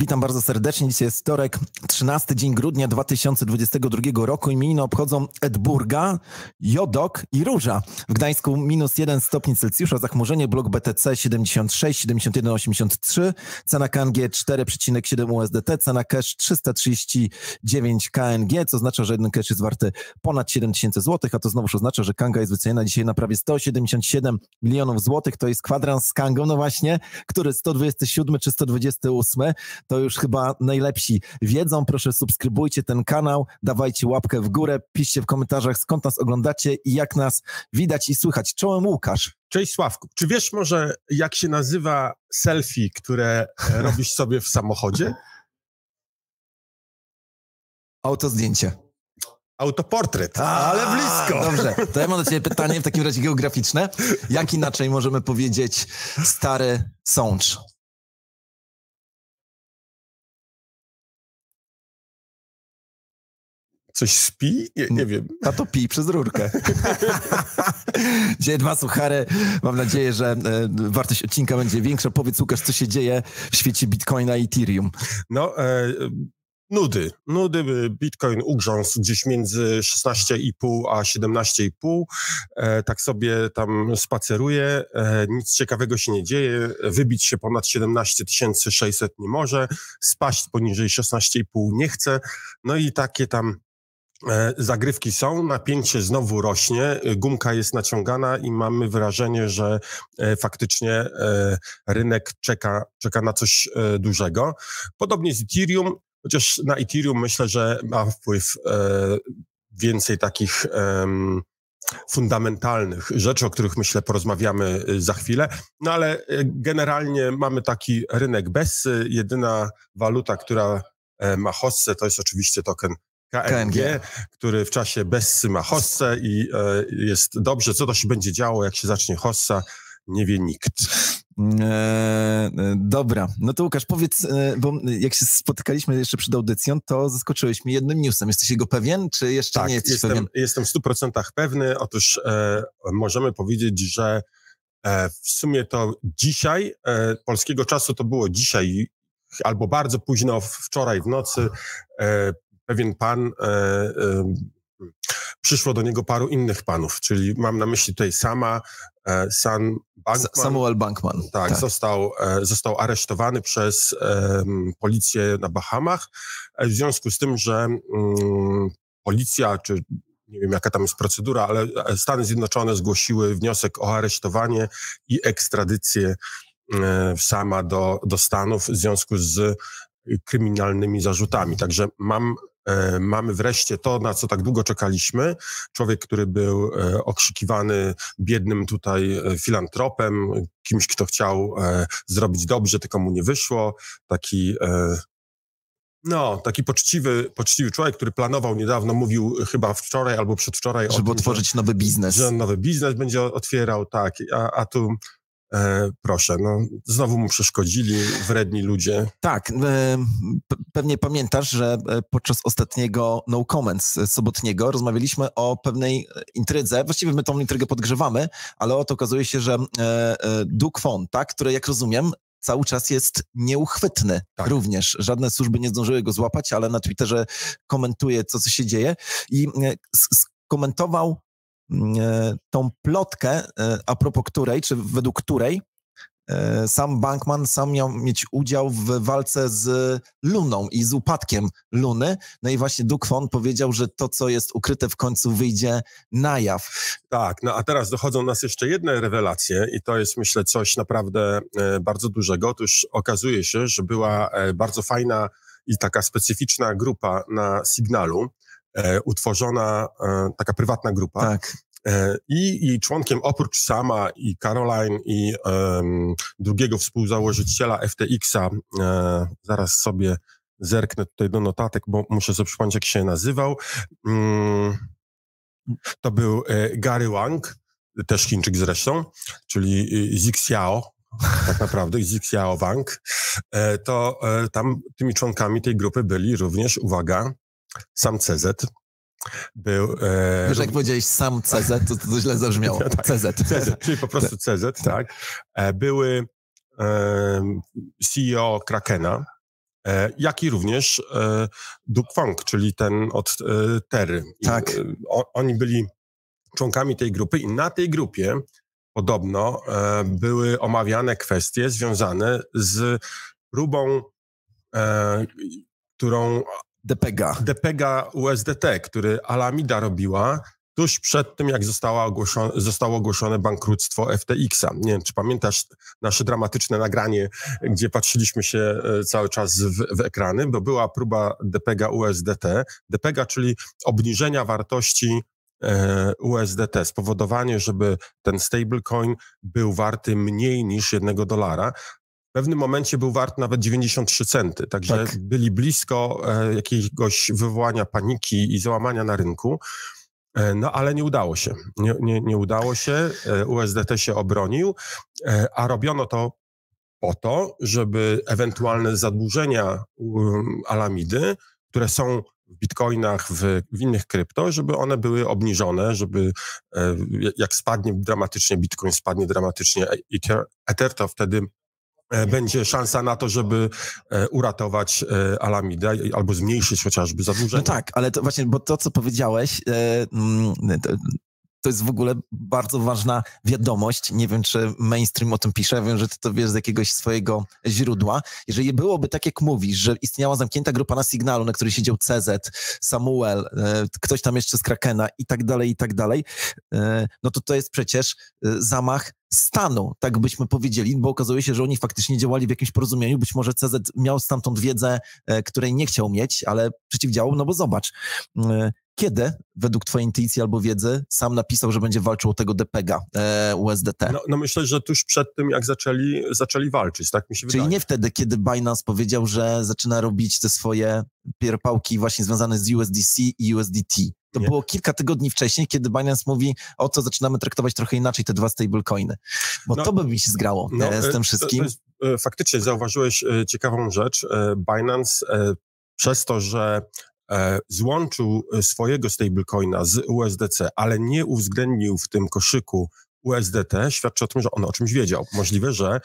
Witam bardzo serdecznie. Dzisiaj jest wtorek, 13 dzień grudnia 2022 roku. Imieniny obchodzą Edburga, Jodok i Róża. W Gdańsku minus 1 stopień Celsjusza, zachmurzenie, blok BTC 76, 71,83, cena KNG 4,7 USDT, cena cash 339 KNG, co oznacza, że jeden cash jest warty ponad 7000 zł, a to znowuż oznacza, że Kanga jest wyceniona dzisiaj na prawie 177 milionów złotych. To jest kwadrans z Kangą, no właśnie, który 127 czy 128 to już chyba najlepsi wiedzą. Proszę subskrybujcie ten kanał, dawajcie łapkę w górę, piszcie w komentarzach skąd nas oglądacie i jak nas widać i słychać. Czołem Łukasz. Cześć Sławku. Czy wiesz może jak się nazywa selfie, które e, robisz sobie w samochodzie? Autozdjęcie. Autoportret, ale blisko. Dobrze, to ja mam do ciebie pytanie w takim razie geograficzne. Jak inaczej możemy powiedzieć stary sącz? Coś spi? Nie, nie wiem. A to pi przez rurkę. Dzisiaj dwa suchary. Mam nadzieję, że e, wartość odcinka będzie większa. Powiedz Łukasz, co się dzieje w świecie Bitcoina i Ethereum. No, e, nudy. Nudy. Bitcoin ugrzązł gdzieś między 16,5 a 17,5. E, tak sobie tam spaceruje. E, nic ciekawego się nie dzieje. Wybić się ponad 17 600 nie może. Spaść poniżej 16,5 nie chce. No i takie tam E, zagrywki są, napięcie znowu rośnie, gumka jest naciągana i mamy wrażenie, że e, faktycznie e, rynek czeka, czeka na coś dużego. Podobnie z Ethereum, chociaż na Ethereum myślę, że ma wpływ więcej takich fundamentalnych rzeczy, o których myślę porozmawiamy za chwilę. No ale generalnie mamy taki rynek bez. Jedyna waluta, która ma hossę, to jest oczywiście token KMG, KMG, który w czasie Bessy ma hossę i e, jest dobrze. Co to się będzie działo, jak się zacznie hossa, nie wie nikt. E, dobra, no to Łukasz, powiedz, e, bo jak się spotykaliśmy jeszcze przed audycją, to zaskoczyłeś mnie jednym newsem. Jesteś jego pewien, czy jeszcze tak, nie jesteś jestem, pewien? jestem w 100% pewny. Otóż e, możemy powiedzieć, że e, w sumie to dzisiaj, e, polskiego czasu to było dzisiaj, albo bardzo późno wczoraj w nocy, pewien pan, e, e, przyszło do niego paru innych panów, czyli mam na myśli tutaj sama, e, San Bankman. Samuel Bankman. Tak, tak. Został, został aresztowany przez policję na Bahamach w związku z tym, że mm, policja, czy nie wiem jaka tam jest procedura, ale Stany Zjednoczone zgłosiły wniosek o aresztowanie i ekstradycję sama do, do Stanów w związku z kryminalnymi zarzutami. Także mam mamy wreszcie to, na co tak długo czekaliśmy. Człowiek, który był e, okrzykiwany biednym tutaj e, filantropem, kimś, kto chciał zrobić dobrze, tylko mu nie wyszło. Taki no, taki poczciwy, poczciwy człowiek, który planował niedawno, mówił chyba wczoraj albo przedwczoraj Żeby o tym, otworzyć że, nowy biznes. Że nowy biznes będzie otwierał, tak. A, a tu E, proszę, no, znowu mu przeszkodzili wredni ludzie. Tak, e, pewnie pamiętasz, że e, podczas ostatniego No Comments sobotniego rozmawialiśmy o pewnej intrydze. Właściwie my tą intrygę podgrzewamy, ale oto okazuje się, że e, e, Duke Fon, tak, który jak rozumiem cały czas jest nieuchwytny tak. również. Żadne służby nie zdążyły go złapać, ale na Twitterze komentuje, co, co się dzieje i e, skomentował E, tą plotkę, e, a propos której, czy według której e, sam Bankman sam miał mieć udział w walce z Luną i z upadkiem Luny. No i właśnie Dukfon powiedział, że to, co jest ukryte w końcu wyjdzie na jaw. Tak, no a teraz dochodzą nas jeszcze jedne rewelacje i to jest myślę coś naprawdę bardzo dużego. Otóż okazuje się, że była bardzo fajna i taka specyficzna grupa na Signalu, e, utworzona e, taka prywatna grupa. Tak. E, I jej członkiem oprócz sama i Caroline i drugiego współzałożyciela FTX-a, e, zaraz sobie zerknę tutaj do notatek, bo muszę sobie przypomnieć, jak się nazywał. Mm, to był e, Gary Wang, też Chińczyk zresztą, czyli Zixiao, tak naprawdę, Zixiao Wang. E, to e, tam tymi członkami tej grupy byli również, uwaga, sam CZ, był... E, Wiesz, jak powiedziałeś sam CZ, to, to źle zabrzmiało. tak, CZ. CZ. Czyli po prostu CZ, tak. tak. E, były e, CEO Krakena, jak i również Duke Funk, czyli ten od Terry. Tak. I, oni byli członkami tej grupy i na tej grupie podobno e, były omawiane kwestie związane z próbą, e, którą Depega. Depega USDT, który Alameda robiła tuż przed tym, jak zostało ogłoszone, zostało ogłoszone bankructwo FTX-a. Nie wiem, czy pamiętasz nasze dramatyczne nagranie, gdzie patrzyliśmy się e, cały czas w, w ekrany, bo była próba Depega USDT. Depega, czyli obniżenia wartości E, USDT, spowodowanie, żeby ten stablecoin był warty mniej niż jednego dolara. W pewnym momencie był wart nawet 93 centy, także tak. byli blisko e, jakiegoś wywołania paniki i załamania na rynku. E, no ale nie udało się. Nie, nie, nie udało się. USDT się obronił, a robiono to po to, żeby ewentualne zadłużenia um, Alamidy, które są w bitcoinach, w, w, innych krypto, żeby one były obniżone, żeby e, jak spadnie dramatycznie bitcoin, spadnie dramatycznie Ether, to wtedy e, będzie szansa na to, żeby e, uratować Alamidę albo zmniejszyć chociażby zadłużenie. No tak, ale to właśnie, bo to, co powiedziałeś, mm, to jest w ogóle bardzo ważna wiadomość. Nie wiem, czy mainstream o tym pisze, wiem, że ty to wiesz z jakiegoś swojego źródła. Jeżeli byłoby tak, jak mówisz, że istniała zamknięta grupa na Signalu, na której siedział CZ, Samuel, e, ktoś tam jeszcze z Krakena i tak dalej, i tak dalej, e, no to to jest przecież e, zamach stanu, tak byśmy powiedzieli, bo okazuje się, że oni faktycznie działali w jakimś porozumieniu. Być może CZ miał stamtąd wiedzę, której nie chciał mieć, ale przeciwdziałał, no bo zobacz, kiedy, według twojej intuicji albo wiedzy, sam napisał, że będzie walczył o tego DPEGA e, USDT? No, no, myślę, że tuż przed tym, jak zaczęli, zaczęli walczyć, tak mi się Czyli wydaje. nie wtedy, kiedy Binance powiedział, że zaczyna robić te swoje pierpałki właśnie związane z USDC i USDT. To nie. było kilka tygodni wcześniej, kiedy Binance mówi, o co zaczynamy traktować trochę inaczej te dwa stablecoiny. Bo no, to by mi się zgrało no, e, z tym wszystkim. To, to jest, faktycznie zauważyłeś e, ciekawą rzecz. Binance przez to, że E, złączył e, swojego stablecoina z USDC, ale nie uwzględnił w tym koszyku USDT, świadczy o tym, że on o czymś wiedział. Możliwe, że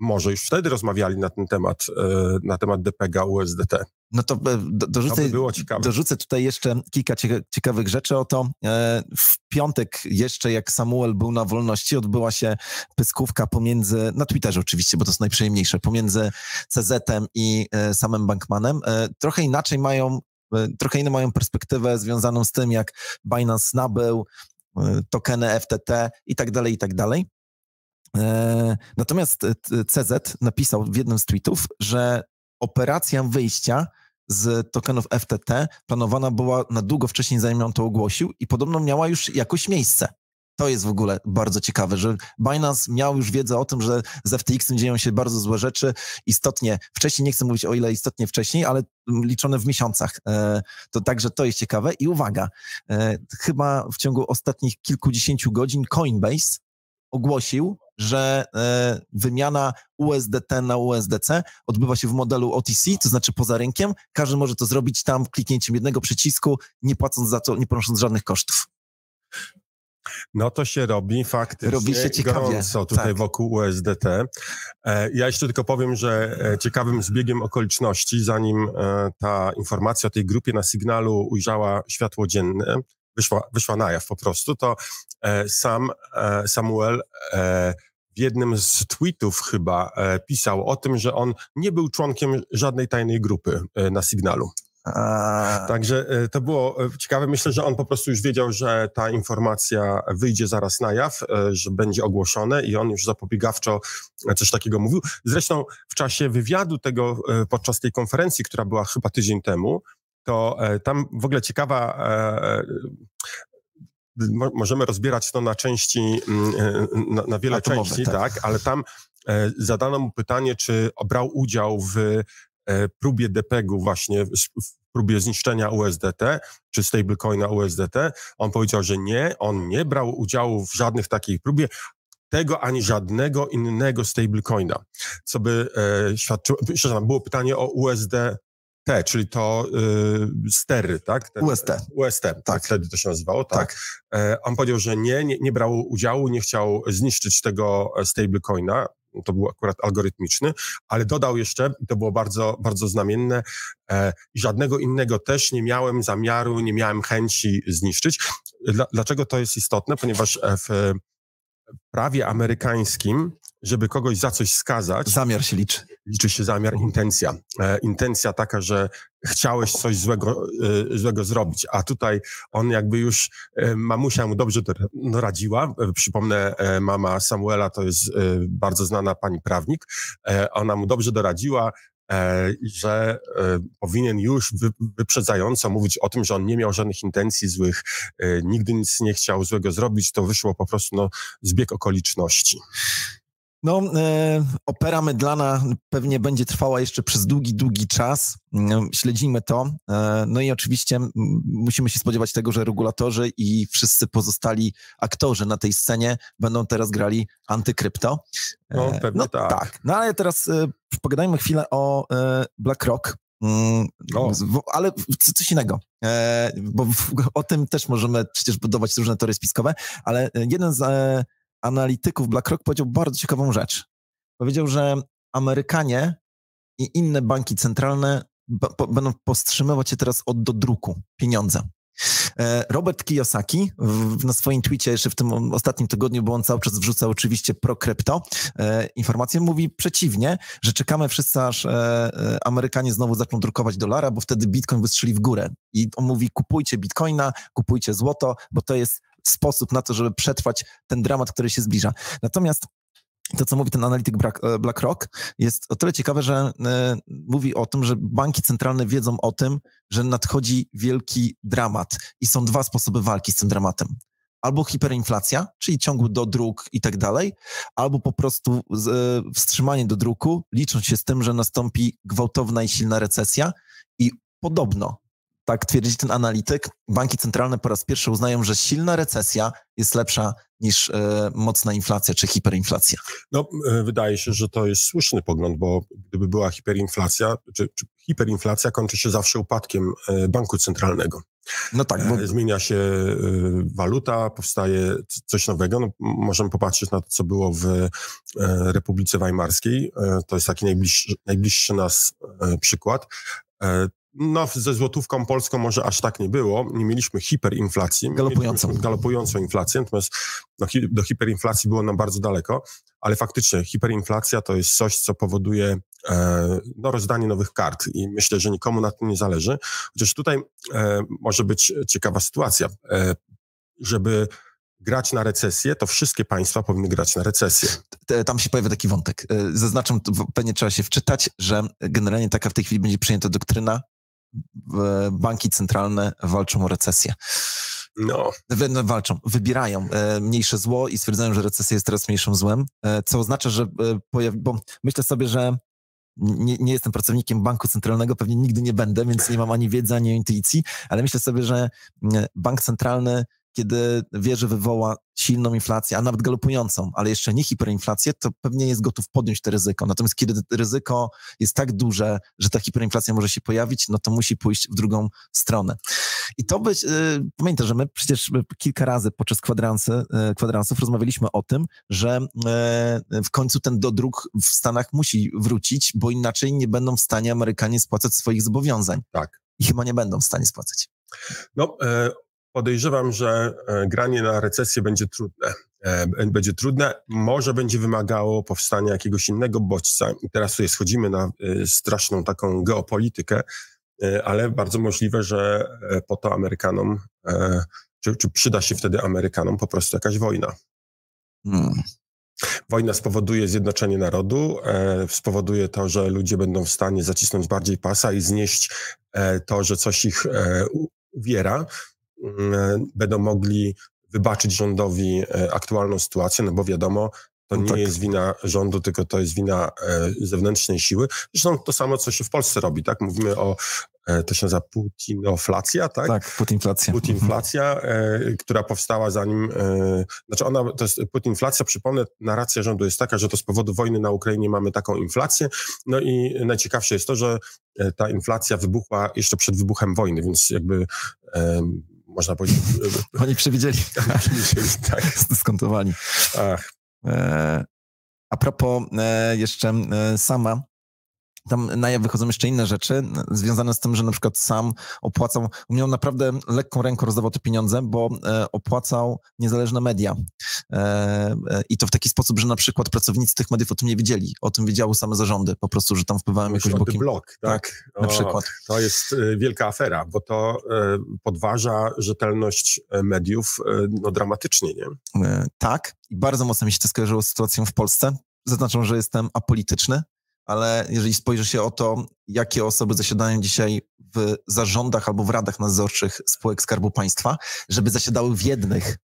może już wtedy rozmawiali na ten temat, e, na temat DPG USDT. No to dorzucę, to by było ciekawe. dorzucę tutaj jeszcze kilka ciekawych rzeczy. Oto w piątek jeszcze jak Samuel był na wolności, odbyła się pyskówka pomiędzy, na Twitterze oczywiście, bo to jest najprzyjemniejsze, pomiędzy CZ-em i samym Bankmanem. Trochę inaczej mają E, trochę inną mają perspektywę związaną z tym, jak Binance nabył e, tokeny FTT i tak dalej, i tak dalej. E, natomiast CZ napisał w jednym z tweetów, że operacja wyjścia z tokenów FTT planowana była na długo wcześniej, zanim on to ogłosił i podobno miała już jakoś miejsce. To jest w ogóle bardzo ciekawe, że Binance miał już wiedzę o tym, że z FTX-em dzieją się bardzo złe rzeczy. Istotnie, wcześniej, nie chcę mówić o ile istotnie wcześniej, ale liczone w miesiącach. E, to także to jest ciekawe. I uwaga, e, chyba w ciągu ostatnich kilkudziesięciu godzin Coinbase ogłosił, że e, wymiana USDT na USDC odbywa się w modelu OTC, to znaczy poza rynkiem. Każdy może to zrobić tam kliknięciem jednego przycisku, nie płacąc za to, nie ponosząc żadnych kosztów. No to się robi faktycznie robi się ciekawie. gorąco tutaj tak. wokół USDT. E, ja jeszcze tylko powiem, że e, ciekawym zbiegiem okoliczności, zanim e, ta informacja o tej grupie na sygnalu ujrzała światło dzienne, wyszła, wyszła na jaw po prostu, to sam Samuel w jednym z tweetów chyba pisał o tym, że on nie był członkiem żadnej tajnej grupy na sygnalu. A... Także e, to było e, ciekawe. Myślę, że on po prostu już wiedział, że ta informacja wyjdzie zaraz na jaw, e, że będzie ogłoszone i on już zapobiegawczo coś takiego mówił. Zresztą w czasie wywiadu tego, podczas tej konferencji, która była chyba tydzień temu, to tam w ogóle ciekawa możemy rozbierać to na części, mm, na, na wiele Atomowe, części, tak. tak, ale tam zadano mu pytanie, czy brał udział w próbie DPEG-u właśnie, w próbie zniszczenia USDT, czy stablecoina USDT. On powiedział, że nie, on nie brał udziału w żadnych takich próbie, tego ani żadnego innego stablecoina, co by e, świadczyło, przepraszam, było pytanie o USD T, czyli to y, stery, tak? Ten, UST. UST, tak. tak. Wtedy to się nazywało, tak. tak. E, on powiedział, że nie, nie, nie brał udziału, nie chciał zniszczyć tego stablecoina. To był akurat algorytmiczny, ale dodał jeszcze, to było bardzo, bardzo znamienne, e, żadnego innego też nie miałem zamiaru, nie miałem chęci zniszczyć. Dla, dlaczego to jest istotne? Ponieważ e, w prawie amerykańskim, żeby kogoś za coś skazać. Zamiar się liczy. Liczy się zamiar, intencja. E, intencja taka, że chciałeś coś złego, e, złego zrobić, a tutaj on jakby już, e, mamusia mu dobrze doradziła. E, przypomnę, e, mama Samuela to jest e, bardzo znana pani prawnik. ona mu dobrze doradziła, że powinien już wyprzedzająco mówić o tym, że on nie miał żadnych intencji złych, nigdy nic nie chciał złego zrobić, to wyszło po prostu no, zbieg okoliczności. No, e, opera mydlana pewnie będzie trwała jeszcze przez długi, długi czas. E, śledzimy to. E, no i oczywiście musimy się spodziewać tego, że regulatorzy i wszyscy pozostali aktorzy na tej scenie będą teraz grali antykrypto. No, pewnie no, tak. tak. No ale teraz e, pogadajmy chwilę o e, BlackRock. Mm, ale coś innego, e, bo o tym też możemy przecież budować różne teorie spiskowe, ale jeden z analityków BlackRock powiedział bardzo ciekawą rzecz. Powiedział, że Amerykanie i inne banki centralne będą powstrzymywać się teraz od dodruku pieniądza. E, Robert Kiyosaki w, na swoim tweetie jeszcze w tym ostatnim tygodniu, bo on cały czas wrzuca oczywiście pro krypto e, informacje, mówi przeciwnie, że czekamy wszyscy aż e, e, Amerykanie znowu zaczną drukować dolara, bo wtedy bitcoin wystrzeli w górę. I on mówi kupujcie bitcoina, kupujcie złoto, bo to jest sposób na to, żeby przetrwać ten dramat, który się zbliża. Natomiast to, co mówi ten analityk e, BlackRock, jest o tyle ciekawe, że e, mówi o tym, że banki centralne wiedzą o tym, że nadchodzi wielki dramat i są dwa sposoby walki z tym dramatem. Albo hiperinflacja, czyli ciągły do dróg i tak dalej, albo po prostu e, wstrzymanie do druku, licząc się z tym, że nastąpi gwałtowna i silna recesja i podobno tak twierdzi ten analityk, banki centralne po raz pierwszy uznają, że silna recesja jest lepsza niż e, mocna inflacja czy hiperinflacja. No, e, wydaje się, że to jest słuszny pogląd, bo gdyby była hiperinflacja, czy, czy hiperinflacja kończy się zawsze upadkiem e, banku centralnego. No tak. Bo... Zmienia się waluta, powstaje coś nowego. No, możemy popatrzeć na to, co było w Republice Weimarskiej. To jest taki najbliższy, najbliższy nas przykład. No, ze złotówką polską może aż tak nie było. Nie mieliśmy hiperinflacji. Galopującą. Mieliśmy galopującą inflację, natomiast no, hi do hiperinflacji było nam bardzo daleko, ale faktycznie hiperinflacja to jest coś, co powoduje e, no, rozdanie nowych kart i myślę, że nikomu na tym nie zależy. Chociaż tutaj e, może być ciekawa sytuacja. E, żeby grać na recesję, to wszystkie państwa powinny grać na recesję. Tam się pojawia taki wątek. E, zaznaczam, pewnie trzeba się wczytać, że generalnie taka w tej chwili będzie przyjęta doktryna banki centralne walczą o recesję. No. no. Walczą, wybierają e, mniejsze zło i stwierdzają, że recesja jest teraz mniejszym złem, e, co oznacza, że e, pojawi, bo myślę sobie, że nie, nie, jestem pracownikiem banku centralnego, pewnie nigdy nie będę, więc nie mam ani wiedzy, ani intuicji, ale myślę sobie, że bank centralny kiedy wie, że wywoła silną inflację, a nawet galopującą, ale jeszcze nie hiperinflację, to pewnie jest gotów podjąć to ryzyko. Natomiast kiedy ryzyko jest tak duże, że ta hiperinflacja może się pojawić, no to musi pójść w drugą stronę. I to być, yy, pamiętaj, że my przecież kilka razy podczas kwadransy, yy, kwadransów rozmawialiśmy o tym, że yy, w końcu ten dodruk w Stanach musi wrócić, bo inaczej nie będą w stanie Amerykanie spłacać swoich zobowiązań. Tak. I chyba nie będą w stanie spłacać. No, e, Podejrzewam, że e, granie na recesję będzie trudne. E, będzie trudne, może będzie wymagało powstania jakiegoś innego bodźca. I teraz tutaj schodzimy na e, straszną taką geopolitykę, ale bardzo możliwe, że po to Amerykanom, czy, czy przyda się wtedy Amerykanom po prostu jakaś wojna. Hmm. Wojna spowoduje zjednoczenie narodu, spowoduje to, że ludzie będą w stanie zacisnąć bardziej pasa i znieść to, że coś ich uwiera. Mm, będą mogli wybaczyć rządowi e, aktualną sytuację, no bo wiadomo, to no nie tak. jest wina rządu, tylko to jest wina e, zewnętrznej siły. Zresztą to samo, co się w Polsce robi, tak? Mówimy o, e, to się nazywa putinoflacja, tak? Tak, putinflacja. Putinflacja, która powstała zanim, znaczy ona, to jest putinflacja, przypomnę, narracja rządu jest taka, że to z powodu wojny na Ukrainie mamy taką inflację, no i najciekawsze jest to, że ta inflacja wybuchła jeszcze przed wybuchem wojny, więc jakby można powiedzieć. Oni przewidzieli. przewidzieli tak. Zdyskontowali. Ach. E, A propos e, jeszcze e, sama, tam na jaw wychodzą jeszcze inne rzeczy związane z tym, że na przykład sam opłacał, umiał naprawdę lekką ręką rozdawał te pieniądze, bo e, opłacał niezależne media. E, e, I to w taki sposób, że na przykład pracownicy tych mediów o tym nie wiedzieli. O tym wiedziały same zarządy, po prostu, że tam wpływałem jakoś bokiem. blok, tak? tak na przykład. To jest wielka afera, bo to podważa rzetelność mediów no, dramatycznie, nie? Tak. I bardzo mocno mi się to skojarzyło z sytuacją w Polsce. Zaznaczam, że jestem apolityczny, ale jeżeli spojrzy się o to, jakie osoby zasiadają dzisiaj w zarządach albo w radach nadzorczych spółek Skarbu Państwa, żeby zasiadały w jednych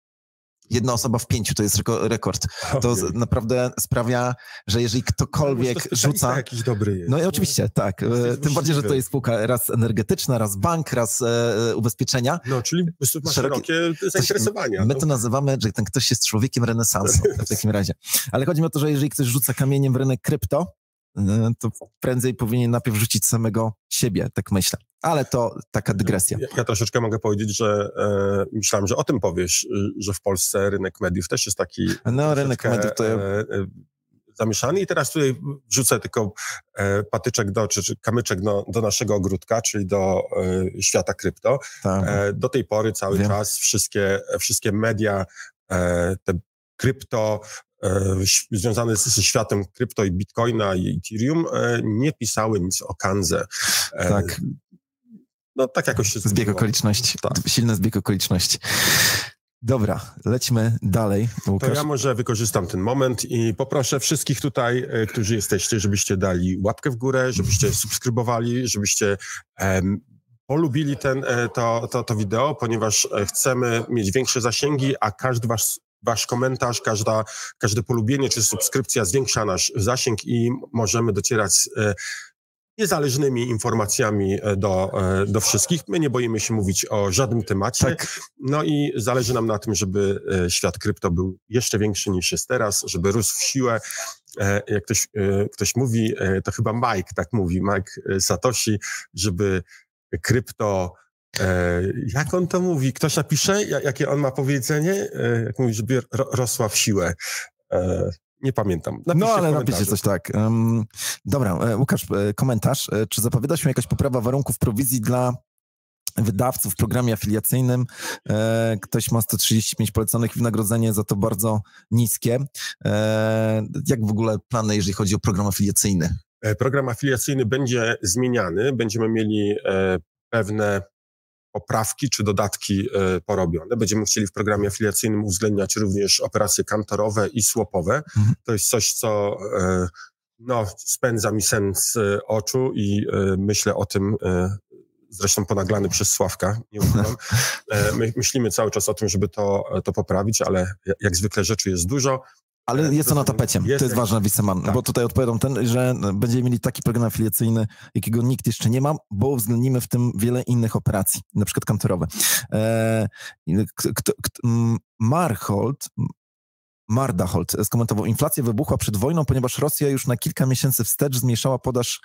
jedna osoba w pięciu to jest rekord. To okay. naprawdę sprawia, że jeżeli ktokolwiek no, rzuca. jakiś dobry jest. No i oczywiście, tak. E, tym bardziej, że to jest spółka raz energetyczna, raz bank, raz e, ubezpieczenia. No, czyli ma szerokie zainteresowania. My no. to nazywamy, że ten ktoś jest człowiekiem renesansu w takim razie. Ale chodzi mi o to, że jeżeli ktoś rzuca kamieniem w rynek krypto, E, to prędzej powinien najpierw rzucić samego siebie, tak myślę. Ale to taka dygresja. Ja, ja troszeczkę mogę powiedzieć, że e, myślałem, że o tym powiesz, że w Polsce rynek mediów też jest taki. No, rynek mediów to. E, e, zamieszany i teraz tutaj wrzucę tylko e, patyczek do, czy, czy kamyczek do, do, naszego ogródka, czyli do e, świata krypto. Tak. E, do tej pory cały Wiem. czas wszystkie, wszystkie media, te krypto, E, związane ze światem krypto i bitcoina i Ethereum e, nie pisały nic o Kanze. E, tak. No tak jakoś się Zbieg okoliczności. Tak. Silny zbieg okoliczności. Dobra, lećmy dalej. Łukasz. To ja może wykorzystam ten moment i poproszę wszystkich tutaj, którzy jesteście, żebyście dali łapkę w górę, żebyście subskrybowali, żebyście um, polubili ten, to, to, to wideo, ponieważ chcemy mieć większe zasięgi, a każdy wasz Wasz komentarz, każda, każde polubienie czy subskrypcja zwiększa nasz zasięg i możemy docierać z e, niezależnymi informacjami e, do, e, do wszystkich. My nie boimy się mówić o żadnym temacie. Tak. No i zależy nam na tym, żeby świat krypto był jeszcze większy niż jest teraz, żeby rósł w siłę. Jak ktoś, ktoś mówi, to chyba Mike tak mówi, Mike Satoshi, żeby krypto jak on to mówi? Ktoś napisze, jakie on ma powiedzenie? E, jak mówi, żeby rosła w siłę. E, nie pamiętam. Napiszcie no, ale napiszcie coś tak. Um, dobra, Łukasz, komentarz. Czy zapowiada się jakaś poprawa warunków prowizji dla wydawców w programie afiliacyjnym. ktoś ma 135 poleconych wynagrodzenie za to bardzo niskie. jak w ogóle plany, jeżeli chodzi o program afiliacyjny? Program afiliacyjny będzie zmieniany. Będziemy mieli pewne poprawki czy dodatki e, porobione. Będziemy chcieli w programie afiliacyjnym uwzględniać również operacje kantorowe i słopowe. Mhm. To jest coś, co e, no, spędza mi sen z e, oczu i myślę o tym zresztą ponaglany przez Sławka, nie ukrywam. My myślimy cały czas o tym, żeby to, to poprawić, ale jak zwykle rzeczy jest dużo. Ale jest to na tapecie. Jest to jest ważne, Wiseman, tak. bo tutaj odpowiadam ten, że będziemy mieli taki program afiliacyjny, jakiego nikt jeszcze nie ma, bo uwzględnimy w tym wiele innych operacji, na przykład kanterowe. E, Marhold, Mardahold skomentował, inflacja wybuchła przed wojną, ponieważ Rosja już na kilka miesięcy wstecz zmniejszała podaż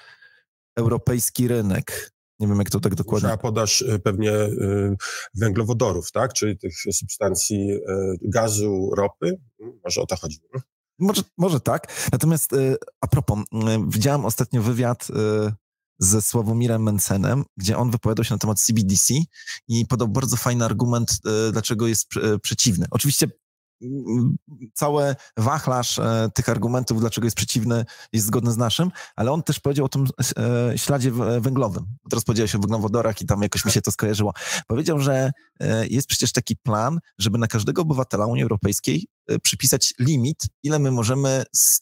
europejski rynek. Nie wiem, jak to tak dokładnie. Trzeba podaż y, pewnie y, węglowodorów, tak? Czyli tych substancji y, gazu, ropy. Może o to chodzi. Może, może tak. Natomiast a propos, widziałem ostatnio wywiad ze Sławomirem Mencenem, gdzie on wypowiadał się na temat CBDC i podał bardzo fajny argument, dlaczego jest przeciwny. Oczywiście cały wachlarz e, tych argumentów, dlaczego jest przeciwny, jest zgodny z naszym, ale on też powiedział o tym e, śladzie węglowym. Teraz powiedziałeś o węglowodorach i tam jakoś mi się to skojarzyło. Powiedział, że e, jest przecież taki plan, żeby na każdego obywatela Unii Europejskiej E, przypisać limit, ile my możemy z,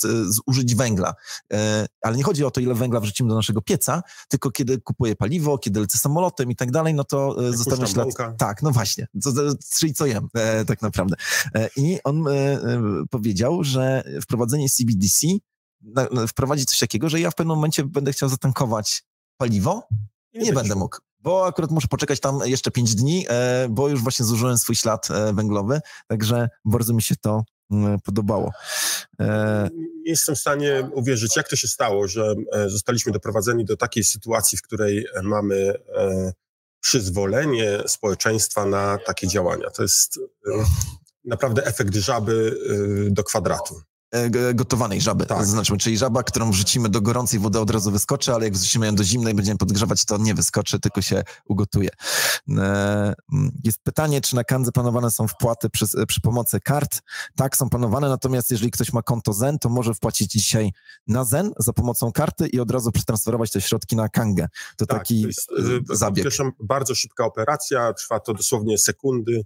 zużyć węgla. E, ale nie chodzi o to, ile węgla wrzucimy do naszego pieca, tylko kiedy kupuję paliwo, kiedy lecę samolotem i tak dalej, no to e, zostawiam ślad. Tak, no właśnie. Co, czyli co jem, tak naprawdę. I on powiedział, że wprowadzenie CBDC wprowadzi coś takiego, że ja w pewnym momencie będę chciał zatankować paliwo i nie, nie będę mógł bo akurat muszę poczekać tam jeszcze 5 dni, e, bo już właśnie zużyłem swój ślad e, węglowy, także bardzo mi się to mm, podobało. E, nie jestem w stanie uwierzyć, jak to się stało, że zostaliśmy doprowadzeni do takiej sytuacji, w której mamy przyzwolenie społeczeństwa na takie działania. To jest naprawdę efekt żaby do kwadratu. E, gotowanej żaby. Tak. Znaczy, czyli żaba, którą wrzucimy do gorącej wody, od razu wyskoczy, ale jak wrzucimy ją do zimnej, będziemy podgrzewać, to nie wyskoczy, tylko się ugotuje. E, jest pytanie, czy na kandze planowane są wpłaty przy, przy pomocy kart? Tak, są planowane, natomiast jeżeli ktoś ma konto Zen, to może wpłacić dzisiaj na Zen za pomocą karty i od razu przetransferować te środki na kangę. To tak, taki to jest, zabieg. Bardzo szybka operacja, trwa to dosłownie sekundy,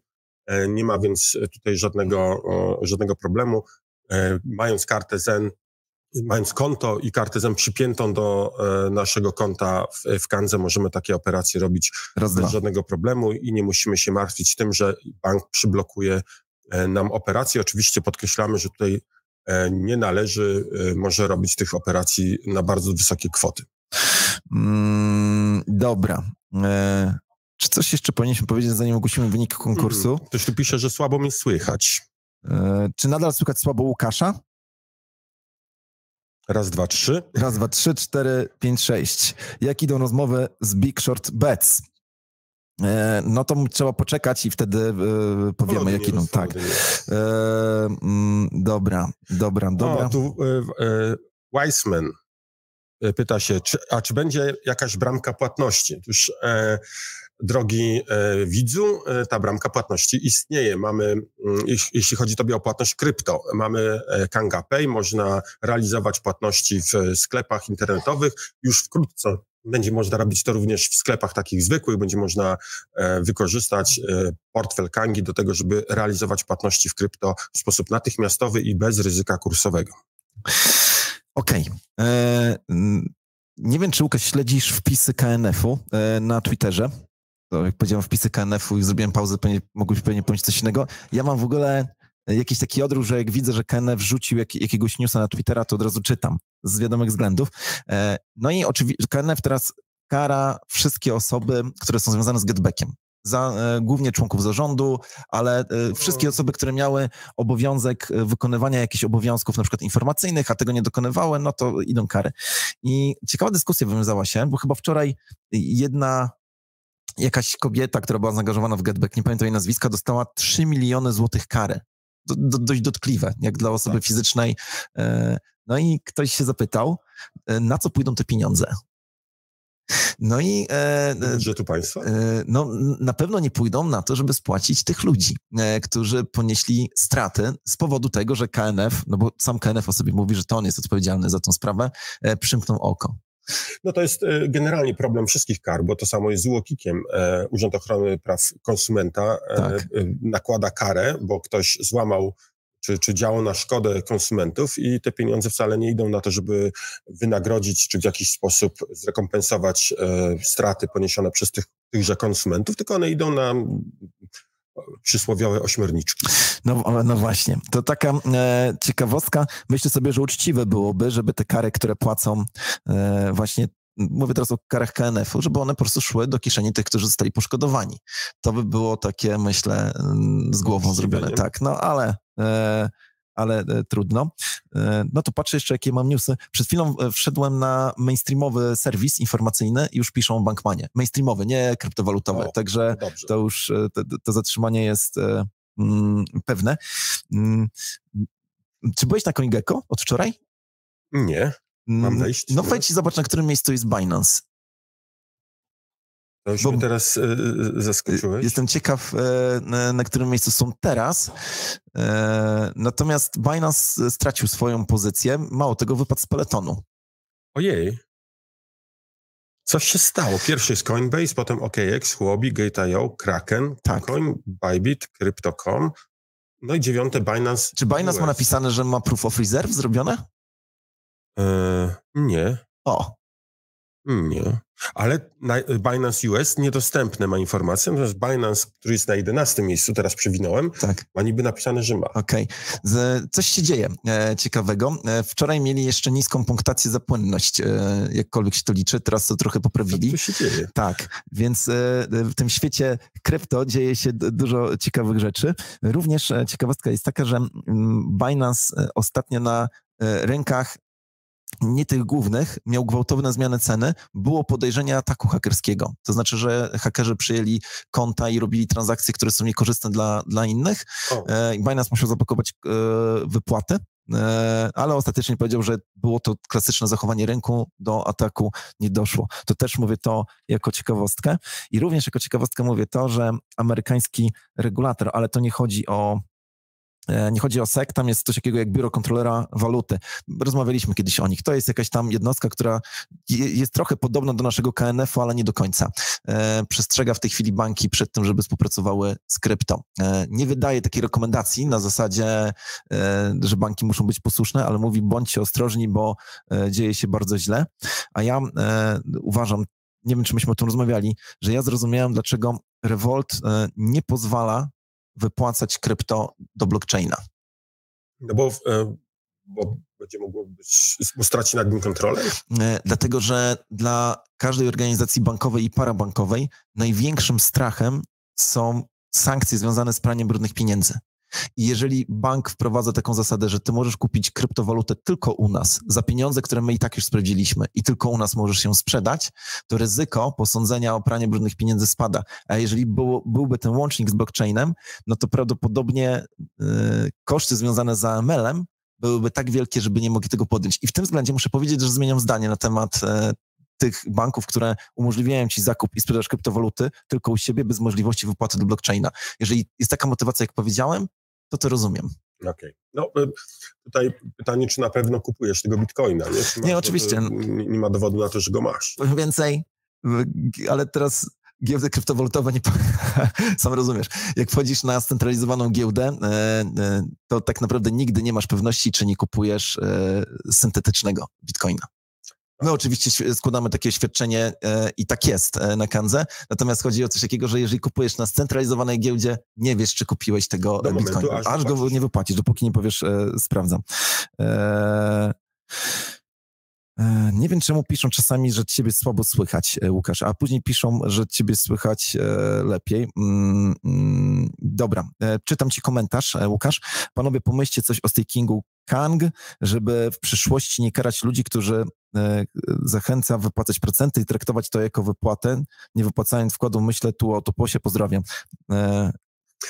e, nie ma więc tutaj żadnego, żadnego problemu. E, mając kartę Zen, mając konto i kartę Zen przypiętą do e, naszego konta w, w Kandze, możemy takie operacje robić Raz, bez dwa. żadnego problemu i nie musimy się martwić tym, że bank przyblokuje e, nam operacje. Oczywiście podkreślamy, że tutaj nie należy, może robić tych operacji na bardzo wysokie kwoty. Mm, dobra. E, czy coś jeszcze powinniśmy powiedzieć, zanim ogłosimy wynik konkursu? Hmm, ktoś tu pisze, że słabo mnie słychać. E, czy nadal słychać słabo Łukasza? Raz, dwa, trzy. Raz, dwa, trzy, cztery, pięć, sześć. Jak idą rozmowy z Big Short Bets? E, no to trzeba poczekać i wtedy e, powiemy, jak idą. Tak. Mm, dobra, dobra, dobra. O, tu Weissman pyta się, czy, a czy będzie jakaś bramka płatności? Otóż drogi e, widzu, e, ta bramka płatności istnieje. Mamy, mm, jeśli chodzi tobie o płatność krypto, mamy e, Kanga Pay, można realizować płatności w sklepach internetowych. Już wkrótce będzie można robić to również w sklepach takich zwykłych, będzie można wykorzystać portfel Kangi do tego, żeby realizować płatności w krypto w sposób natychmiastowy i bez ryzyka kursowego. Okej. Okay. Nie wiem, czy Łukasz śledzisz wpisy KNF-u na Twitterze to jak powiedziałem wpisy KNF-u i zrobiłem pauzę, pewnie, mogłeś pewnie powiedzieć coś innego. Ja mam w ogóle jakiś taki odruch, że jak widzę, że KNF rzucił jak, jakiegoś newsa na Twittera, to od razu czytam z wiadomych względów. E, no i oczywiście KNF teraz kara wszystkie osoby, które są związane z getbackiem. Za, e, głównie członków zarządu, ale e, wszystkie osoby, które miały obowiązek wykonywania jakichś obowiązków, na przykład informacyjnych, a tego nie dokonywały, no to idą kary. I ciekawa dyskusja wywiązała się, bo chyba wczoraj jedna jakaś kobieta, która była zaangażowana w Getback, nie pamiętam jej nazwiska, dostała 3 miliony złotych kary. Do, do, dość dotkliwe, jak dla osoby tak. fizycznej. E, no i ktoś się zapytał, e, na co pójdą te pieniądze? No i... E, budżetu państwa? no, na pewno nie pójdą na to, żeby spłacić tych ludzi, którzy ponieśli straty z powodu tego, że KNF, no bo sam KNF o sobie mówi, że to on jest odpowiedzialny za tą sprawę, przymknął oko. No to jest e, generalnie problem wszystkich kar, bo to samo jest z UOKiK-iem. E, Urząd Ochrony Praw Konsumenta e, tak. nakłada karę, bo ktoś złamał czy, czy działał na szkodę konsumentów i te pieniądze wcale nie idą na to, żeby wynagrodzić czy w jakiś sposób zrekompensować straty poniesione przez tych, tychże konsumentów, tylko one idą na przysłowiowe ośmiorniczki. No, no właśnie, to taka e, ciekawostka. Myślę sobie, że uczciwe byłoby, żeby te kary, które płacą e, właśnie mówię teraz o karach KNF-u, żeby one po prostu szły do kieszeni tych, którzy zostali poszkodowani. To by było takie, myślę, z głową zrobione. Tak, no ale e, ale e, trudno. E, no to patrzę jeszcze, jakie mam newsy. Przed chwilą e, wszedłem na mainstreamowy serwis informacyjny i już piszą o Bankmanie. Mainstreamowy, nie kryptowalutowy. O, Także dobrze. to już to, to zatrzymanie jest mm, pewne. Mm, czy byłeś na CoinGecko od wczoraj? Nie. Mam mm, wejść? No wejdź i zobacz, na którym miejscu jest Binance. To już mnie teraz y, zaskoczyłeś. Jestem ciekaw, y, na, którym miejscu są teraz. Y, natomiast Binance stracił swoją pozycję. Mało tego, wypadł z peletonu. Ojej. Coś się stało. Pierwszy jest Coinbase, potem OKX, Huobi, Gate.io, Kraken, tak. Coin, Bybit, Crypto.com. No i dziewiąte Binance. Czy Binance US. ma napisane, że ma Proof of Reserve zrobione? E, nie. O, nie. Ale Binance US niedostępne ma informację, natomiast Binance, który jest na 11 miejscu, teraz przewinąłem, tak. ma niby napisane, że ma. Okej. Okay. Coś się dzieje e, ciekawego. E, wczoraj mieli jeszcze niską punktację za płynność, e, jakkolwiek się to liczy, teraz to trochę poprawili. Co się dzieje? Tak, więc e, w tym świecie krypto dzieje się dużo ciekawych rzeczy. Również e, ciekawostka jest taka, że mm, Binance e, ostatnio na rękach nie tych głównych, miał gwałtowne zmiany ceny, było podejrzenie ataku hakerskiego. To znaczy, że hakerzy przyjęli konta i robili transakcje, które są niekorzystne dla, dla innych. E, Binance musiał zapakować e, wypłaty e, ale ostatecznie powiedział, że było to klasyczne zachowanie rynku, do ataku nie doszło. To też mówię to jako ciekawostkę i również jako ciekawostkę mówię to, że amerykański regulator, ale to nie chodzi o nie chodzi o SEC, tam jest coś takiego jak Biuro Kontrolera Waluty. Rozmawialiśmy kiedyś o nich. To jest jakaś tam jednostka, która jest trochę podobna do naszego KNF-u, ale nie do końca. E, przestrzega w tej chwili banki przed tym, żeby współpracowały z krypto. E, nie wydaje takiej rekomendacji na zasadzie, że banki muszą być posłuszne, ale mówi bądźcie ostrożni, bo dzieje się bardzo źle. A ja uważam, nie wiem, czy myśmy o tym rozmawiali, że ja zrozumiałem, dlaczego Revolt nie pozwala wypłacać krypto do blockchaina? No bo, e, bo będzie mogło być, bo straci nad nim kontrolę? E, dlatego, że dla każdej organizacji bankowej i parabankowej największym strachem są sankcje związane z praniem brudnych pieniędzy. I jeżeli bank wprowadza taką zasadę, że ty możesz kupić kryptowalutę tylko u nas za pieniądze, które my i tak już sprawdziliśmy i tylko u nas możesz ją sprzedać, to ryzyko posądzenia o pranie brudnych pieniędzy spada. A jeżeli było, byłby ten łącznik z blockchainem, no to prawdopodobnie yy, koszty związane z AML-em byłyby tak wielkie, żeby nie mogli tego podjąć. I w tym względzie muszę powiedzieć, że zmieniam zdanie na temat yy, tych banków, które umożliwiają ci zakup i sprzedaż kryptowaluty tylko u siebie bez możliwości wypłaty do blockchaina. Jeżeli jest taka motywacja, jak powiedziałem, to to rozumiem. Okej. Okay. No y, tutaj pytanie, czy na pewno kupujesz tego bitcoina, nie? nie, oczywiście. Nie, nie, ma dowodu na to, że go masz. Powiem więcej, ale teraz giełdy kryptowalutowe, nie, sam rozumiesz, jak wchodzisz na scentralizowaną giełdę, e, e, to tak naprawdę nigdy nie masz pewności, czy nie kupujesz e, syntetycznego bitcoina. My oczywiście składamy takie świadczenie e, i tak jest e, na Kanze, natomiast chodzi o coś takiego, że jeżeli kupujesz na scentralizowanej giełdzie, nie wiesz, czy kupiłeś tego Do bitcoina, momentu, aż, aż go nie wypłacisz, dopóki nie powiesz, e, sprawdzam. E, e, nie wiem, czemu piszą czasami, że ciebie słabo słychać, e, Łukasz, a później piszą, że ciebie słychać lepiej. Mm, mm, dobra, czytam ci komentarz, Łukasz. Panowie, pomyślcie coś o stakingu Kang, żeby w przyszłości nie karać ludzi, którzy e, zachęca wypłacać procenty i traktować to jako wypłatę, nie wypłacając wkładu. Myślę tu o Toposie, pozdrawiam.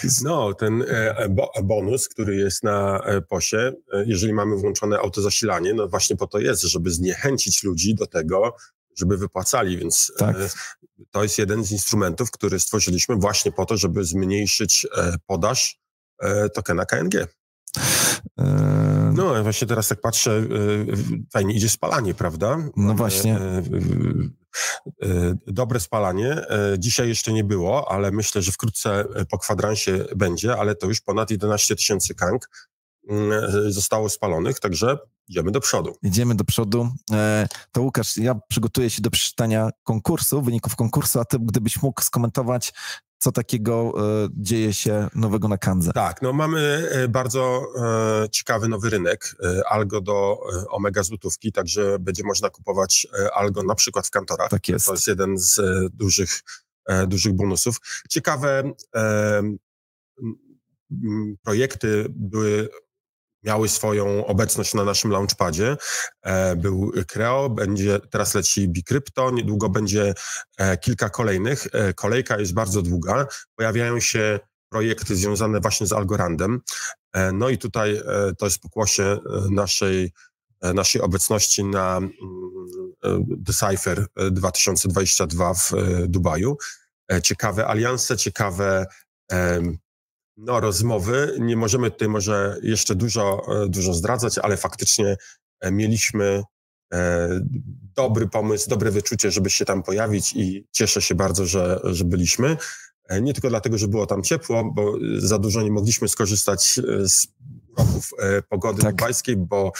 E, no, ten e, bonus, który jest na POSie, jeżeli mamy włączone autozasilanie, no właśnie po to jest, żeby zniechęcić ludzi do tego, żeby wypłacali, więc tak. to jest jeden z instrumentów, który stworzyliśmy właśnie po to, żeby zmniejszyć podaż tokena KNG. E, no, właśnie teraz tak patrzę, e, fajnie idzie spalanie, prawda? No właśnie. E, dobre spalanie. Dzisiaj jeszcze nie było, ale myślę, że wkrótce po kwadransie będzie, ale to już ponad 11 tysięcy kank mm, zostało spalonych, także idziemy do przodu. Idziemy do przodu. To Łukasz, ja przygotuję się do przeczytania konkursu, wyników konkursu, a ty gdybyś mógł skomentować co takiego e, dzieje się nowego na Kandze. Tak, no mamy e, bardzo e, ciekawy nowy rynek, algo do omega złotówki, także będzie można kupować algo na przykład w kantorach. Tak jest. To jest jeden z dużych, dużych bonusów. Ciekawe projekty były miały swoją obecność na naszym launchpadzie. E, był Creo, będzie, teraz leci Bicrypto, niedługo będzie e, kilka kolejnych. E, kolejka jest bardzo długa. Pojawiają się projekty związane właśnie z Algorandem. No i tutaj to jest pokłosie naszej, naszej obecności na mm, Decipher 2022 w Dubaju. Ciekawe alianse, ciekawe no, rozmowy. Nie możemy tutaj może jeszcze dużo, e, dużo zdradzać, ale faktycznie e, mieliśmy e, dobry pomysł, dobre wyczucie, żeby się tam pojawić i cieszę się bardzo, że, że byliśmy. Nie tylko dlatego, że było tam ciepło, bo za dużo nie mogliśmy skorzystać z roków pogody tak. dubajskiej, bo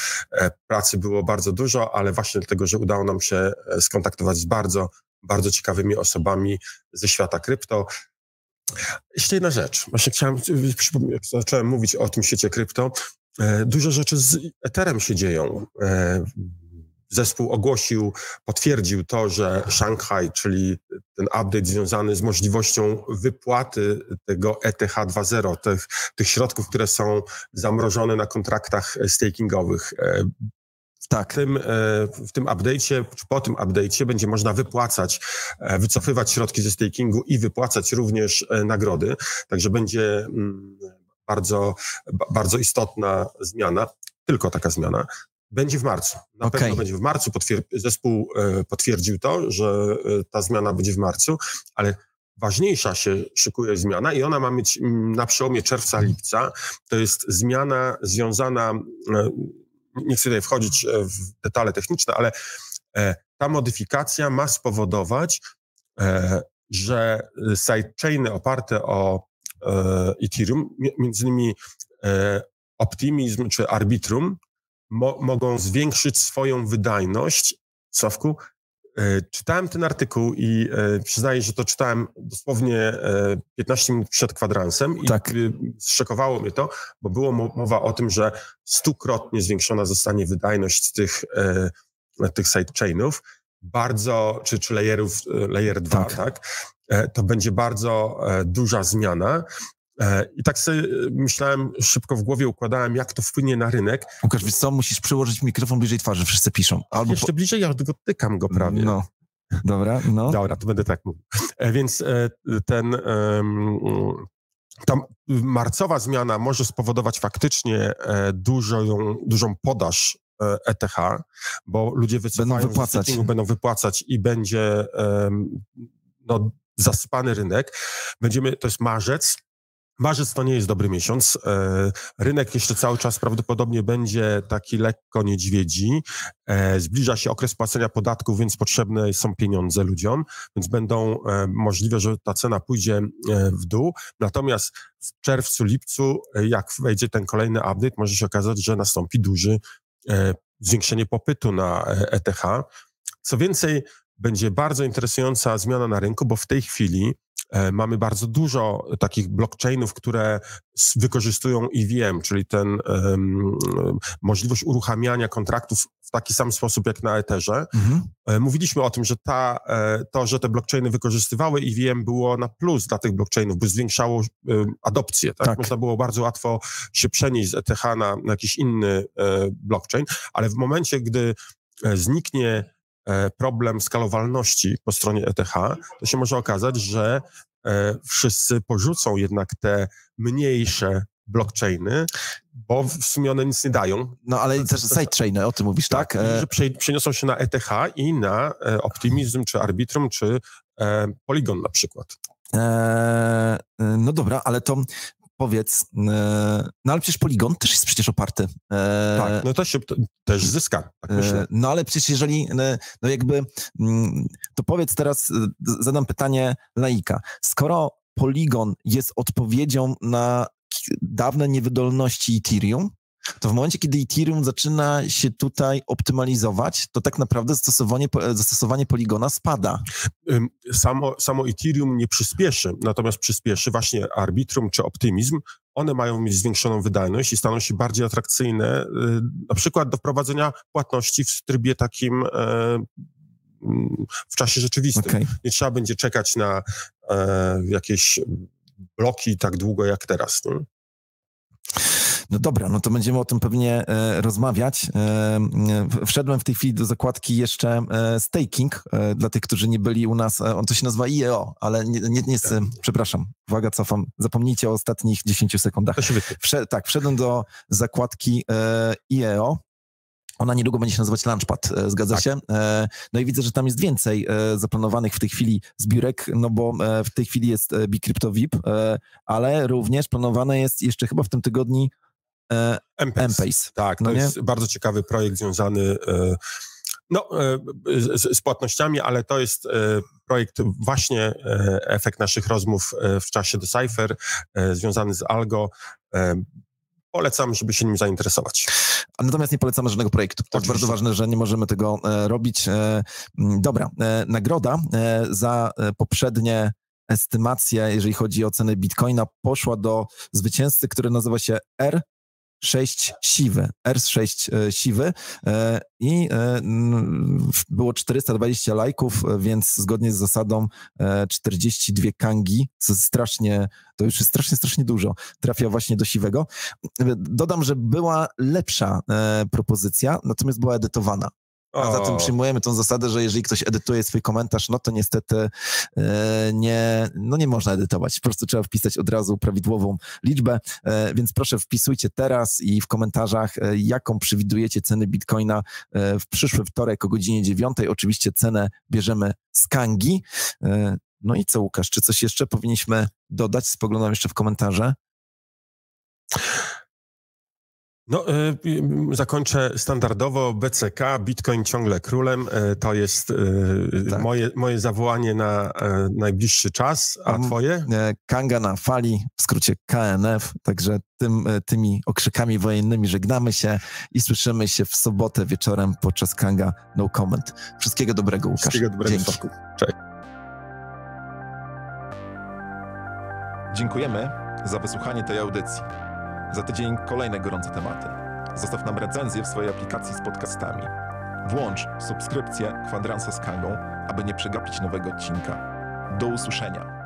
pracy było bardzo dużo, ale właśnie dlatego, że udało nam się skontaktować z bardzo, bardzo ciekawymi osobami ze świata krypto. Jeszcze jedna rzecz. Właśnie chciałem, zacząłem mówić o tym świecie krypto, e, dużo rzeczy z Etherem się dzieją. E, zespół ogłosił, potwierdził to, że Shanghai, czyli ten update związany z możliwością wypłaty tego ETH 2.0, tych, tych środków, które są zamrożone na kontraktach stakingowych, e, tak. W tym, e, w tym update'cie, czy po tym update'cie będzie można wypłacać, e, wycofywać środki ze stakingu i wypłacać również e, nagrody. Także będzie mm, bardzo, bardzo istotna zmiana. tylko taka zmiana, będzie w marcu. Na okay. pewno będzie w marcu. Potwier zespół potwierdził to, że ta zmiana będzie w marcu, ale ważniejsza się szykuje zmiana i ona ma mieć mm, na przełomie czerwca, lipca. To jest zmiana związana, nie chcę tutaj wchodzić w detale techniczne, ale ta modyfikacja ma spowodować, że sidechainy oparte o Ethereum, między innymi Optimizm czy Arbitrum, mo mogą zwiększyć swoją wydajność. Sławku, e, czytałem ten artykuł i e, przyznaję, że to czytałem dosłownie e, 15 minut przed kwadransem i tak. zszokowało mnie to, bo było mowa o tym, że stukrotnie zwiększona zostanie wydajność tych, e, tych sidechainów, bardzo, czy, czy layerów, e, layer 2, tak? tak? E, to będzie bardzo duża zmiana. E, I tak sobie e, myślałem, szybko w głowie układałem, jak to wpłynie na rynek. Łukasz, wiesz co, musisz przyłożyć mikrofon bliżej twarzy, wszyscy piszą. Albo Jeszcze po... bliżej, ja tylko tykam go prawie. No. Dobra, no. Dobra, to będę tak mówił. E, więc ten, ta marcowa zmiana może spowodować faktycznie dużą, dużą podaż ETH, bo ludzie będą wypłacać. będą wypłacać i będzie no, zasypany rynek. Będziemy, to jest marzec, Marzec to nie jest dobry miesiąc. E, rynek jeszcze cały czas prawdopodobnie będzie taki lekko niedźwiedzi. E, zbliża się okres płacenia podatków, więc potrzebne są pieniądze ludziom, więc będą e, możliwe, że ta cena pójdzie w dół. Natomiast w czerwcu, lipcu, jak wejdzie ten kolejny update, może się okazać, że nastąpi duży zwiększenie popytu na ETH. Co więcej, będzie bardzo interesująca zmiana na rynku, bo w tej chwili mamy bardzo dużo takich blockchainów, które wykorzystują EVM, czyli ten um, możliwość uruchamiania kontraktów w taki sam sposób jak na Etherze. Mhm. E, mówiliśmy o tym, że ta, e, to, że te blockchainy wykorzystywały EVM było na plus dla tych blockchainów, bo zwiększało um, adopcję. Tak? tak? Można było bardzo łatwo się przenieść z ETH na, na jakiś inny blockchain, ale w momencie, gdy zniknie E, problem skalowalności po stronie ETH, to się może okazać, że e, wszyscy porzucą jednak te mniejsze blockchainy, bo w sumie one nic nie dają. No ale też sidechainy, o tym mówisz, tak? tak? Że przeniosą się na ETH i na e, Optimism, czy Arbitrum, czy Polygon na przykład. Eee, no dobra, ale to powiedz, e, no ale przecież Poligon też jest przecież oparty. E, tak, no to się to, też zyska, tak e, myślę. No ale przecież jeżeli, no jakby, mm, to powiedz teraz, zadam pytanie laika. Skoro Poligon jest odpowiedzią na dawne niewydolności Ethereum, to w momencie, kiedy Ethereum zaczyna się tutaj optymalizować, to tak naprawdę zastosowanie, zastosowanie poligona spada. Samo, samo Ethereum nie przyspieszy, natomiast przyspieszy właśnie Arbitrum czy Optimizm. One mają mieć zwiększoną wydajność i staną się bardziej atrakcyjne, y, na przykład do wprowadzenia płatności w trybie takim e, w czasie rzeczywistym. Okay. Nie trzeba będzie czekać na e, jakieś bloki tak długo jak teraz. Nie? No dobra, no to będziemy o tym pewnie e, rozmawiać. E, wszedłem w tej chwili do zakładki jeszcze e, staking, dla tych, którzy nie byli u nas. On to się nazywa IEO, ale nie, nie, nie jest, przepraszam, uwaga, cofam. Zapomnijcie o ostatnich 10 sekundach. Wsze, tak, wszedłem do zakładki IEO. Ona niedługo będzie się nazywać Launchpad, zgadza tak. się? No i widzę, że tam jest więcej zaplanowanych w tej chwili zbiórek, no bo w tej chwili jest Bicrypto VIP, ale również planowane jest jeszcze chyba w tym tygodniu E, M-Pace. Tak, no to nie? jest bardzo ciekawy projekt związany e, no, e, z, z, płatnościami, ale to jest projekt właśnie efekt naszych rozmów w czasie Decipher, związany z Algo. Polecam, żeby się nim zainteresować. Natomiast nie polecamy żadnego projektu. To jest bardzo ważne, że nie możemy tego robić. Dobra, nagroda za poprzednie estymacje, jeżeli chodzi o cenę bitcoina, poszła do zwycięzcy, który nazywa się R 6 siwy, R6 e, siwy e, i e, było 420 lajków, więc zgodnie z zasadą 42 kangi, co strasznie, to już jest strasznie, strasznie dużo, trafia właśnie do siwego. Dodam, że była lepsza propozycja, natomiast była edytowana. A zatem przyjmujemy tą zasadę, że jeżeli ktoś edytuje swój komentarz, no to niestety e, nie, no nie można edytować. Po prostu trzeba wpisać od razu prawidłową liczbę, e, więc proszę wpisujcie teraz i w komentarzach, e, jaką przewidujecie ceny Bitcoina w przyszły wtorek o godzinie 9. Oczywiście cenę bierzemy z Kangi. No i co Łukasz, czy coś jeszcze powinniśmy dodać? Spoglądam jeszcze w komentarze. No, y, y, zakończę standardowo BCK, Bitcoin ciągle królem. Y, to jest y, Tak. moje, moje zawołanie na e, najbliższy czas, a Mhm. twoje? E, Kanga na fali, w skrócie KNF, także tym, e, tymi okrzykami wojennymi żegnamy się i słyszymy się w sobotę wieczorem podczas Kanga No Comment. Wszystkiego dobrego, Łukasz. Wszystkiego dobrego, Dzięki. Sławku. Dziękujemy za wysłuchanie tej audycji. Za tydzień kolejne gorące tematy. Zostaw nam recenzję w swojej aplikacji z podcastami. Włącz subskrypcję Kwadransa z Kangą, aby nie przegapić nowego odcinka. Do usłyszenia.